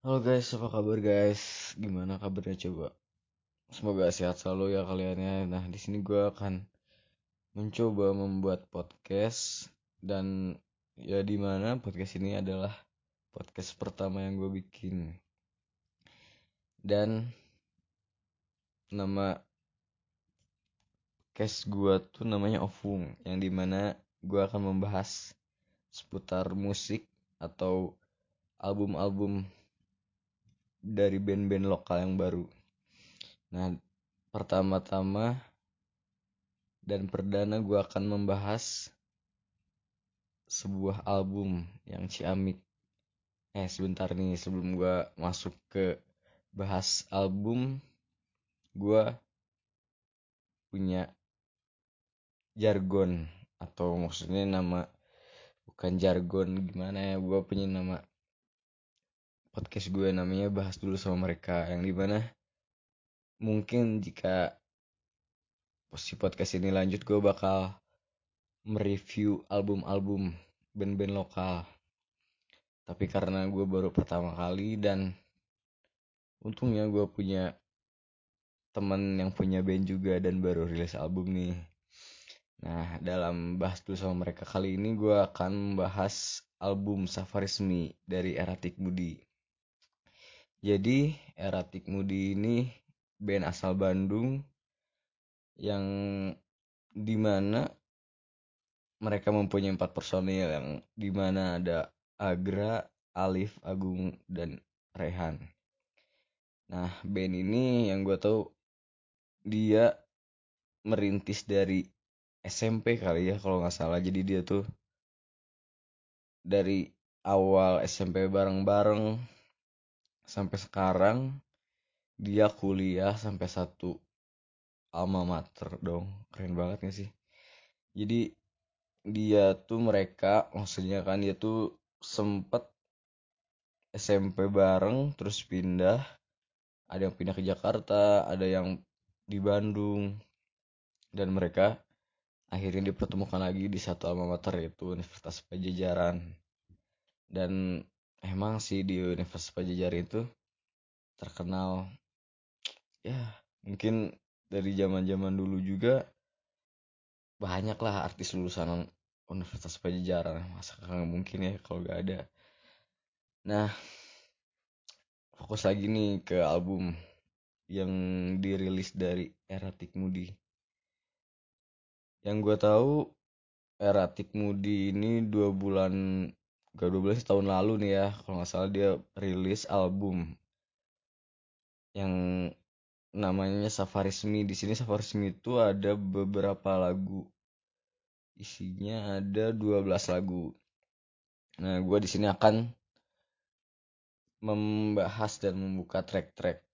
Halo guys, apa kabar guys? Gimana kabarnya coba? Semoga sehat selalu ya kaliannya. Nah, di sini gue akan mencoba membuat podcast dan ya di mana podcast ini adalah podcast pertama yang gue bikin. Dan nama podcast gue tuh namanya Ofung, yang di mana gue akan membahas seputar musik atau album-album dari band-band lokal yang baru. Nah, pertama-tama dan perdana gue akan membahas sebuah album yang ciamik. Eh, sebentar nih sebelum gue masuk ke bahas album, gue punya jargon atau maksudnya nama bukan jargon gimana ya gue punya nama podcast gue namanya bahas dulu sama mereka yang di mana mungkin jika si podcast ini lanjut gue bakal mereview album-album band-band lokal. Tapi karena gue baru pertama kali dan untungnya gue punya teman yang punya band juga dan baru rilis album nih. Nah dalam bahas dulu sama mereka kali ini gue akan membahas album Safarismi dari Eratik Budi jadi Eratik Mudi ini band asal Bandung yang di mana mereka mempunyai empat personil yang di mana ada Agra, Alif, Agung, dan Rehan. Nah band ini yang gue tahu dia merintis dari SMP kali ya kalau nggak salah jadi dia tuh dari awal SMP bareng-bareng sampai sekarang dia kuliah sampai satu alma mater dong. Keren banget gak sih? Jadi dia tuh mereka maksudnya kan dia tuh sempet SMP bareng terus pindah. Ada yang pindah ke Jakarta ada yang di Bandung. Dan mereka akhirnya dipertemukan lagi di satu alma mater yaitu Universitas Pajajaran. Dan emang sih di Universitas Pajajaran itu terkenal ya mungkin dari zaman zaman dulu juga banyak lah artis lulusan Universitas Pajajaran masa nggak mungkin ya kalau gak ada. Nah fokus lagi nih ke album yang dirilis dari Eratik Mudi yang gue tahu Eratik Mudi ini dua bulan gak dua belas tahun lalu nih ya kalau nggak salah dia rilis album yang namanya Safarismi di sini Safarismi itu ada beberapa lagu. Isinya ada 12 lagu. Nah gue di sini akan membahas dan membuka track-track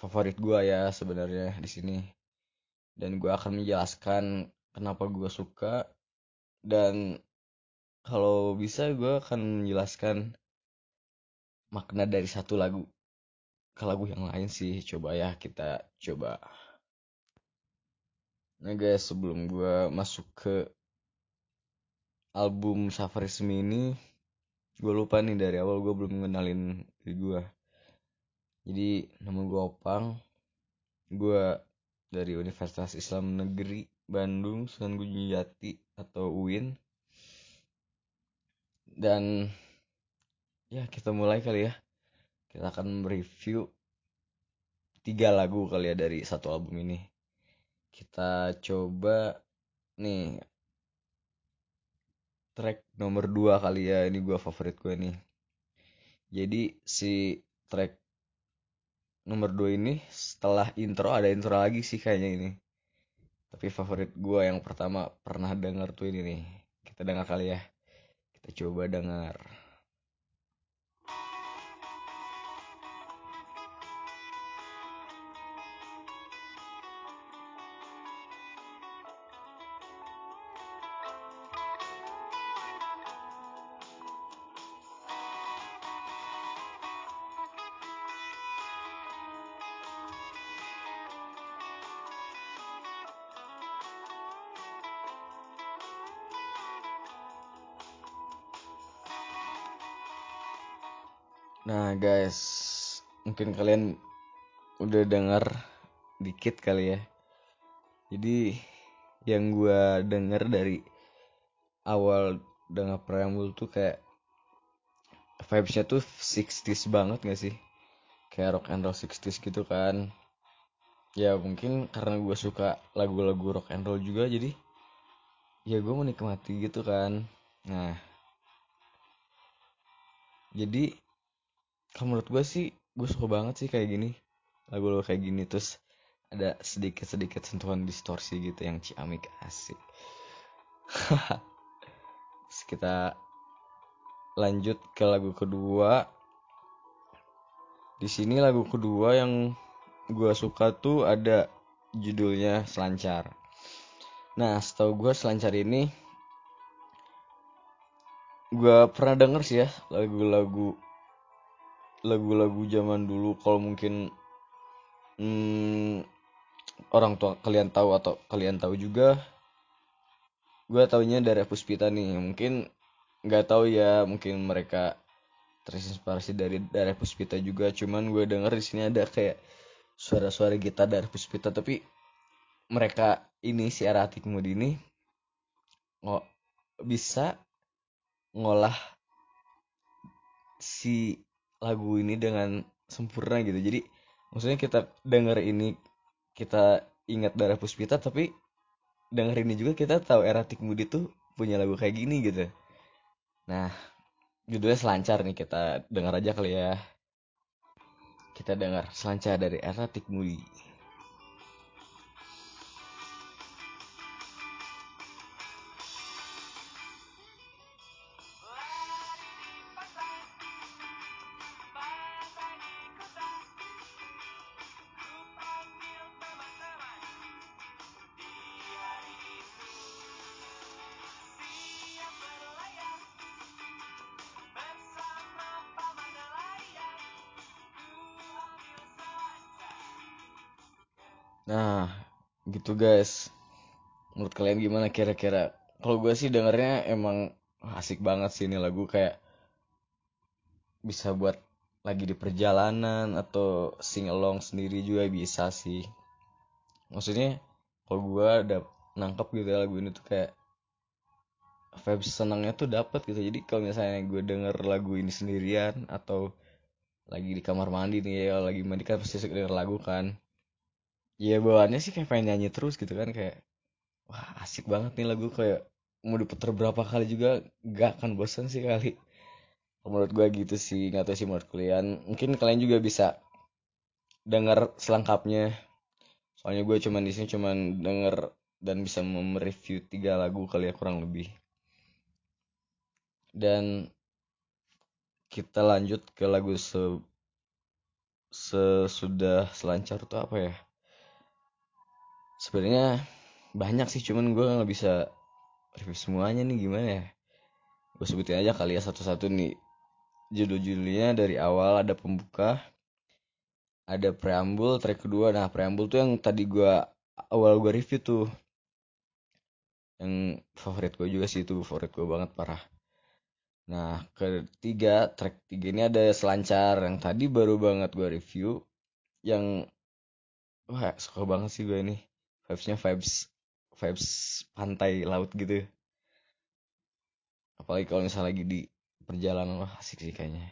favorit gue ya sebenarnya di sini. Dan gue akan menjelaskan kenapa gue suka dan kalau bisa gue akan menjelaskan makna dari satu lagu ke lagu yang lain sih. Coba ya kita coba. Nah guys sebelum gue masuk ke album Safarismi ini gue lupa nih dari awal gue belum mengenalin diri gue jadi nama gue Opang. Gue dari Universitas Islam Negeri Bandung Sunan Gunung Jati atau UIN dan ya kita mulai kali ya. Kita akan mereview tiga lagu kali ya dari satu album ini. Kita coba nih track nomor dua kali ya. Ini gue favorit gue nih. Jadi si track nomor dua ini setelah intro ada intro lagi sih kayaknya ini. Tapi favorit gue yang pertama pernah denger tuh ini nih. Kita dengar kali ya coba dengar Nah guys, mungkin kalian udah denger dikit kali ya. Jadi yang gue denger dari awal denger preambul tuh kayak vibesnya tuh 60s banget gak sih? Kayak rock and roll 60s gitu kan. Ya mungkin karena gue suka lagu-lagu rock and roll juga jadi ya gue menikmati gitu kan. Nah jadi kalau menurut gue sih gue suka banget sih kayak gini. Lagu-lagu kayak gini terus ada sedikit-sedikit sentuhan distorsi gitu yang ciamik asik. Terus kita lanjut ke lagu kedua. Di sini lagu kedua yang gue suka tuh ada judulnya selancar. Nah setahu gue selancar ini gue pernah denger sih ya lagu-lagu lagu-lagu zaman dulu kalau mungkin hmm, orang tua kalian tahu atau kalian tahu juga gue taunya dari Puspita nih. Mungkin nggak tahu ya mungkin mereka terinspirasi dari dari Puspita juga. Cuman gue denger di sini ada kayak suara-suara gitar dari Puspita tapi mereka ini si Aratik Mudi ini nggak bisa ngolah si lagu ini dengan sempurna gitu. Jadi maksudnya kita denger ini kita ingat darah puspita tapi denger ini juga kita tahu eratik mudi tuh punya lagu kayak gini gitu. Nah judulnya selancar nih kita dengar aja kali ya. Kita dengar selancar dari eratik mudi gitu guys. Menurut kalian gimana kira-kira? Kalau gue sih dengernya emang asik banget sih ini lagu kayak bisa buat lagi di perjalanan atau sing along sendiri juga bisa sih. Maksudnya kalau gue ada nangkep gitu ya lagu ini tuh kayak vibes senangnya tuh dapat gitu. Jadi kalau misalnya gue denger lagu ini sendirian atau lagi di kamar mandi nih ya lagi mandi kan pasti denger lagu kan ya bawaannya sih kayak pengen nyanyi terus gitu kan kayak wah asik banget nih lagu kayak mau diputer berapa kali juga gak akan bosan sih kali. Menurut gue gitu sih nggak tahu sih menurut kalian. Mungkin kalian juga bisa dengar selengkapnya. Soalnya gue cuman di sini cuman denger dan bisa mereview tiga lagu kali ya kurang lebih. Dan kita lanjut ke lagu se sesudah selancar tuh apa ya sebenarnya banyak sih cuman gue nggak bisa review semuanya nih gimana ya? Gue sebutin aja kali ya satu-satu nih. Judul-judulnya dari awal ada pembuka ada preambul track kedua. Nah preambul tuh yang tadi gue awal gue review tuh. Yang favorit gue juga sih itu favorit gue banget parah. Nah ketiga track tiga ini ada selancar. Yang tadi baru banget gue review yang wah suka banget sih gue ini vibesnya vibes vibes pantai laut gitu. Apalagi kalau misalnya lagi di perjalanan wah asik sih kayaknya.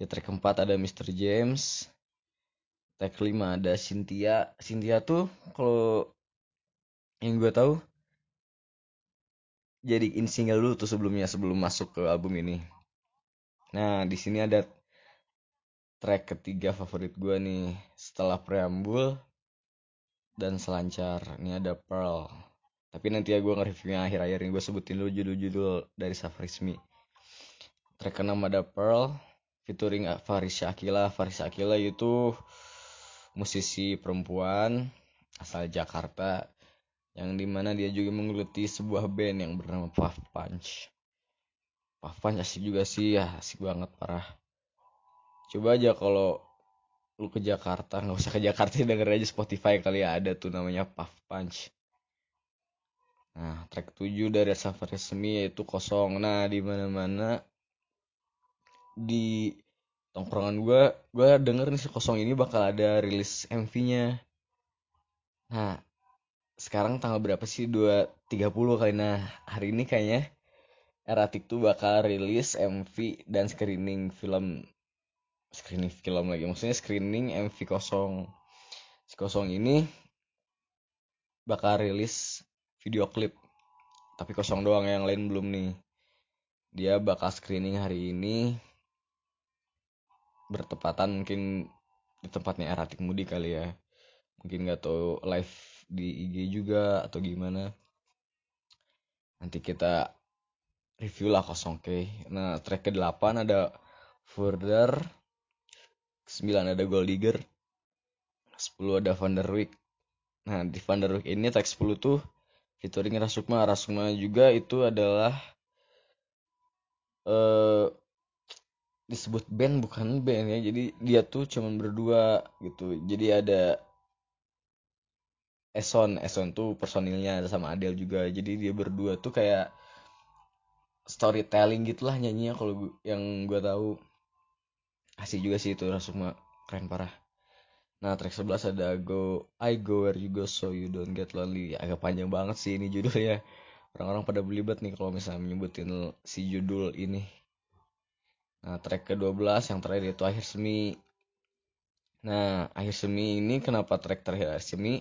Di track keempat ada Mr. James track kelima ada Cynthia. Cynthia tuh kalau yang gue tahu jadi in single dulu tuh sebelumnya sebelum masuk ke album ini. Nah di sini ada track ketiga favorit gue nih setelah preambul dan selancar ini ada Pearl. Tapi nanti ya gue nge-reviewnya akhir-akhir ini gue sebutin dulu judul-judul dari Safrismi. Track keenam ada Pearl featuring Farisha Akila. Farisha Akila itu musisi perempuan asal Jakarta yang di mana dia juga menggeluti sebuah band yang bernama Puff Punch. Puff Punch asik juga sih ya asik banget parah. Coba aja kalau lu ke Jakarta nggak usah ke Jakarta denger aja Spotify kali ya ada tuh namanya Puff Punch. Nah track 7 dari Safari Semi yaitu kosong. Nah di mana mana di tongkrongan gue gue denger nih si kosong ini bakal ada rilis MV-nya nah sekarang tanggal berapa sih? dua tiga puluh kali. Nah hari ini kayaknya Eratik tuh bakal rilis MV dan screening film screening film lagi. Maksudnya screening MV kosong. Si kosong ini bakal rilis video klip. Tapi kosong doang yang lain belum nih. Dia bakal screening hari ini bertepatan mungkin di tempatnya Eratik Mudi kali ya. Mungkin nggak tahu live di IG juga atau gimana. Nanti kita review lah kosong oke nah track ke 8 ada Further 9 ada Gold Digger 10 ada Van der Wijk. Nah di Van der Wijk ini track 10 tuh featuring Rasukma Rasukma juga itu adalah eh disebut band bukan band ya. Jadi dia tuh cuman berdua gitu. Jadi ada Eson Eson tuh personilnya sama Adele juga. Jadi dia berdua tuh kayak storytelling gitulah nyanyinya kalau yang gue tahu asik juga sih itu Rasukma keren parah nah track 11 ada Go I Go Where You Go So You Don't Get Lonely agak panjang banget sih ini judulnya orang-orang pada belibet nih kalau misalnya menyebutin si judul ini Nah, track ke-12 yang terakhir itu Akhir Semi. Nah, Akhir Semi ini kenapa track terakhir Akhir Semi?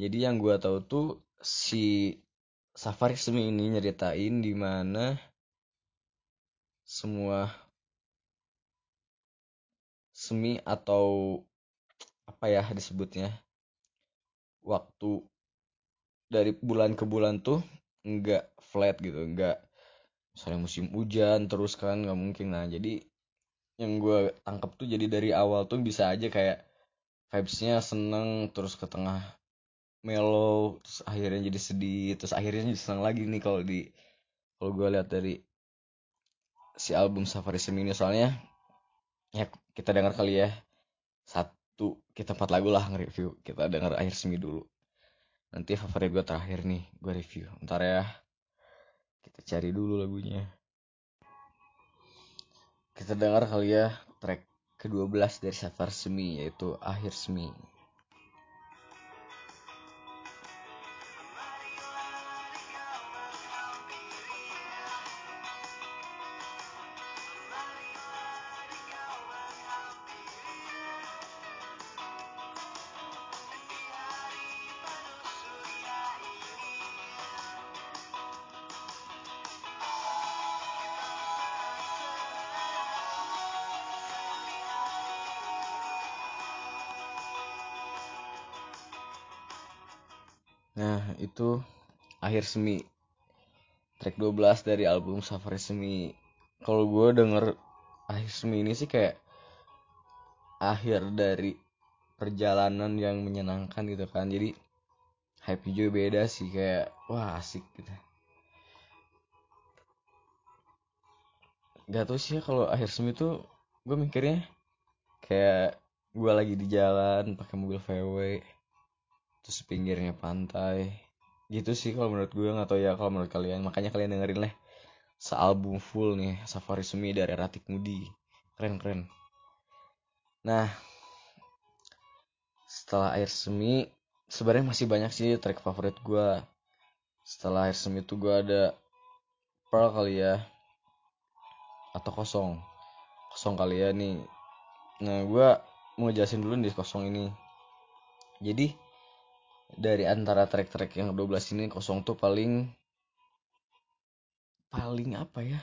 Jadi yang gua tahu tuh si Safari Semi ini nyeritain di mana semua semi atau apa ya disebutnya waktu dari bulan ke bulan tuh enggak flat gitu, enggak misalnya musim hujan terus kan nggak mungkin. Nah jadi yang gue tangkap tuh jadi dari awal tuh bisa aja kayak vibesnya seneng terus ke tengah mellow terus akhirnya jadi sedih terus akhirnya jadi seneng lagi nih kalau di kalau gue lihat dari si album Safari Semi soalnya ya kita dengar kali ya. Satu kita empat lagu lah nge-review. Kita dengar akhir semi dulu. Nanti favorit gue terakhir nih gue review. Ntar ya. Kita cari dulu lagunya. Kita dengar kali ya track ke-12 dari Safar Semi yaitu Akhir Semi Nah, itu akhir semi. Track 12 dari album Safari Semi. Kalau gue denger akhir semi ini sih kayak akhir dari perjalanan yang menyenangkan gitu kan. Jadi hype juga beda sih kayak wah asik gitu. Gak tau sih ya kalau akhir semi tuh gue mikirnya kayak gue lagi di jalan pakai mobil VW terus pinggirnya pantai. Gitu sih kalau menurut gue tahu ya kalau menurut kalian. Makanya kalian dengerin lah sealbum full nih Safari Semi dari Ratik Mudi. Keren keren. Nah setelah air semi sebenarnya masih banyak sih track favorit gue setelah air semi itu gue ada Pearl kali ya atau kosong. Kosong kali ya nih. Nah gue mau jelasin dulu di kosong ini. Jadi dari antara track-track yang 12 ini kosong tuh paling paling apa ya?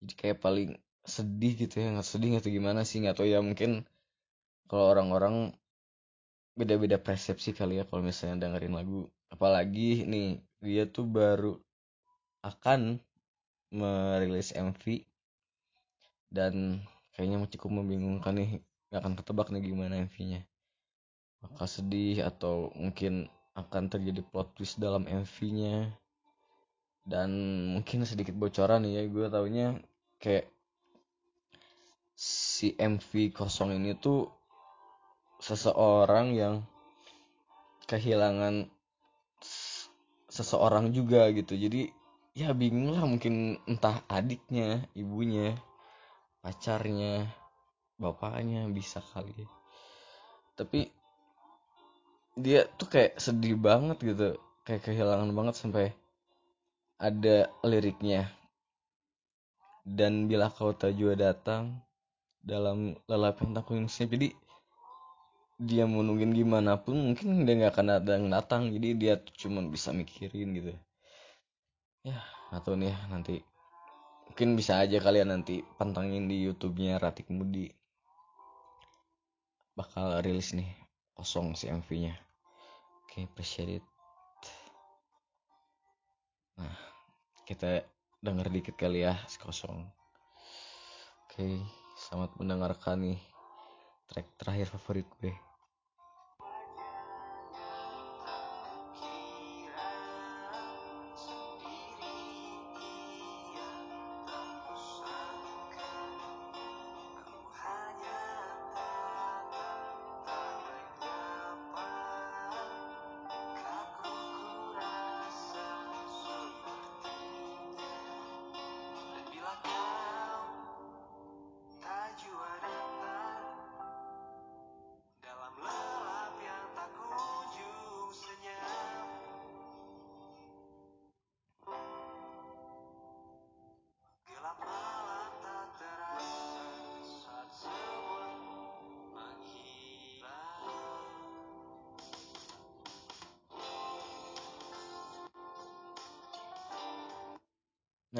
Jadi kayak paling sedih gitu ya nggak sedih atau gimana sih nggak tahu ya mungkin kalau orang-orang beda-beda persepsi kali ya kalau misalnya dengerin lagu. Apalagi nih dia tuh baru akan merilis MV dan kayaknya cukup membingungkan nih nggak akan ketebak nih gimana MV-nya bakal sedih atau mungkin akan terjadi plot twist dalam MV-nya dan mungkin sedikit bocoran ya gue taunya kayak si MV kosong ini tuh seseorang yang kehilangan seseorang juga gitu jadi ya bingung lah mungkin entah adiknya ibunya pacarnya bapaknya bisa kali ya. tapi dia tuh kayak sedih banget gitu. Kayak kehilangan banget sampai ada liriknya. Dan bila kau tak juga datang dalam lelap yang tak jadi dia mau nungguin gimana pun mungkin dia nggak akan datang datang. Jadi dia cuma bisa mikirin gitu. Ya atau nih ya nanti mungkin bisa aja kalian nanti pantangin di YouTube-nya Ratik Mudi. Bakal rilis nih kosong si MV-nya oke okay, appreciate it. Nah kita denger dikit kali ya kosong. Oke selamat mendengarkan nih track terakhir favorit gue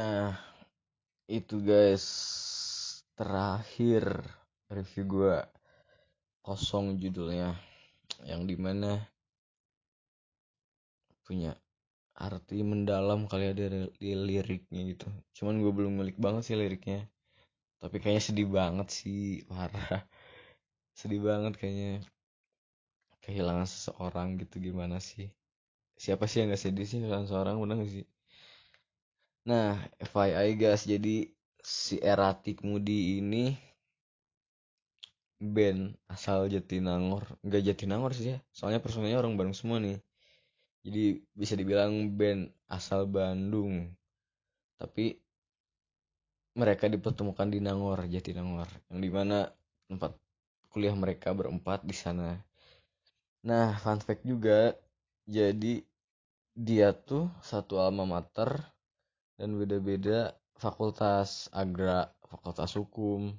Nah, itu guys terakhir review gue kosong judulnya yang di mana punya arti mendalam kali ada di liriknya gitu. Cuman gue belum ngulik banget sih liriknya. Tapi kayaknya sedih banget sih parah. Sedih banget kayaknya. Kehilangan seseorang gitu gimana sih? Siapa sih yang gak sedih sih kehilangan seseorang bener gak sih Nah, FYI guys, jadi si Eratik Mudi ini band asal Jatinangor. Enggak Jatinangor sih ya, soalnya personilnya orang Bandung semua nih. Jadi bisa dibilang band asal Bandung. Tapi mereka dipertemukan di Nangor, Jatinangor, yang di mana tempat kuliah mereka berempat di sana. Nah, fun fact juga, jadi dia tuh satu alma mater dan beda-beda fakultas agra fakultas hukum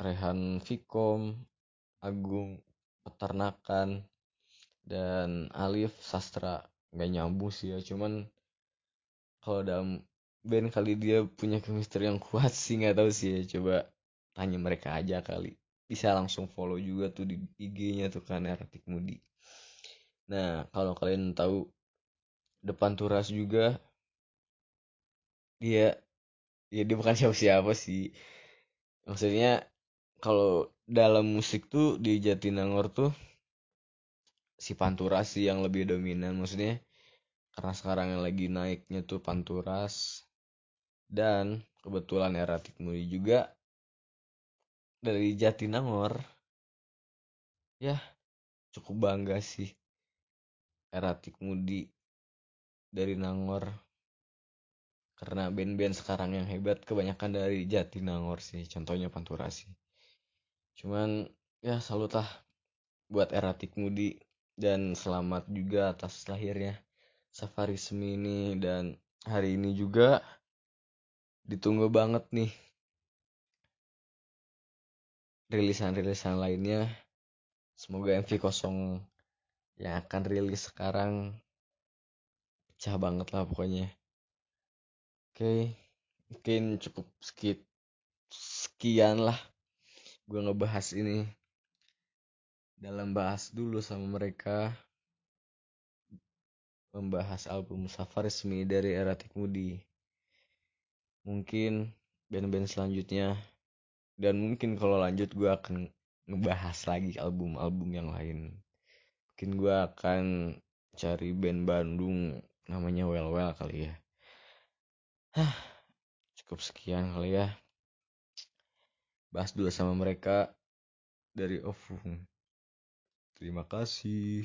Rehan Fikom Agung peternakan dan Alif sastra. Nggak nyambung sih ya cuman kalau dalam band kali dia punya chemistry yang kuat sih nggak tahu sih ya. Coba tanya mereka aja kali. Bisa langsung follow juga tuh di IG-nya tuh kan Eratik Mudi. Nah kalau kalian tahu depan turas juga dia ya dia bukan siapa-siapa sih. Maksudnya kalau dalam musik tuh di Jatinangor tuh si Pantura sih yang lebih dominan. Maksudnya karena sekarang yang lagi naiknya tuh Panturas dan kebetulan era Tikmudi juga dari Jatinangor. Ya cukup bangga sih era Tikmudi dari Nangor karena band-band sekarang yang hebat kebanyakan dari Jatinangor sih contohnya Panturasi cuman ya salut lah buat Eratik Mudi dan selamat juga atas lahirnya Safari Semi ini dan hari ini juga ditunggu banget nih rilisan-rilisan lainnya. Semoga MV kosong yang akan rilis sekarang pecah banget lah pokoknya Oke, mungkin cukup skip sekian lah gue ngebahas ini. Dalam bahas dulu sama mereka. Membahas album Safar resmi dari Eratik Mudi mungkin band-band selanjutnya. Dan mungkin kalau lanjut gue akan ngebahas lagi album-album yang lain. Mungkin gue akan cari band Bandung namanya Well Well kali ya Hah, cukup sekian kali ya. Bahas dulu sama mereka dari Ofung. Terima kasih.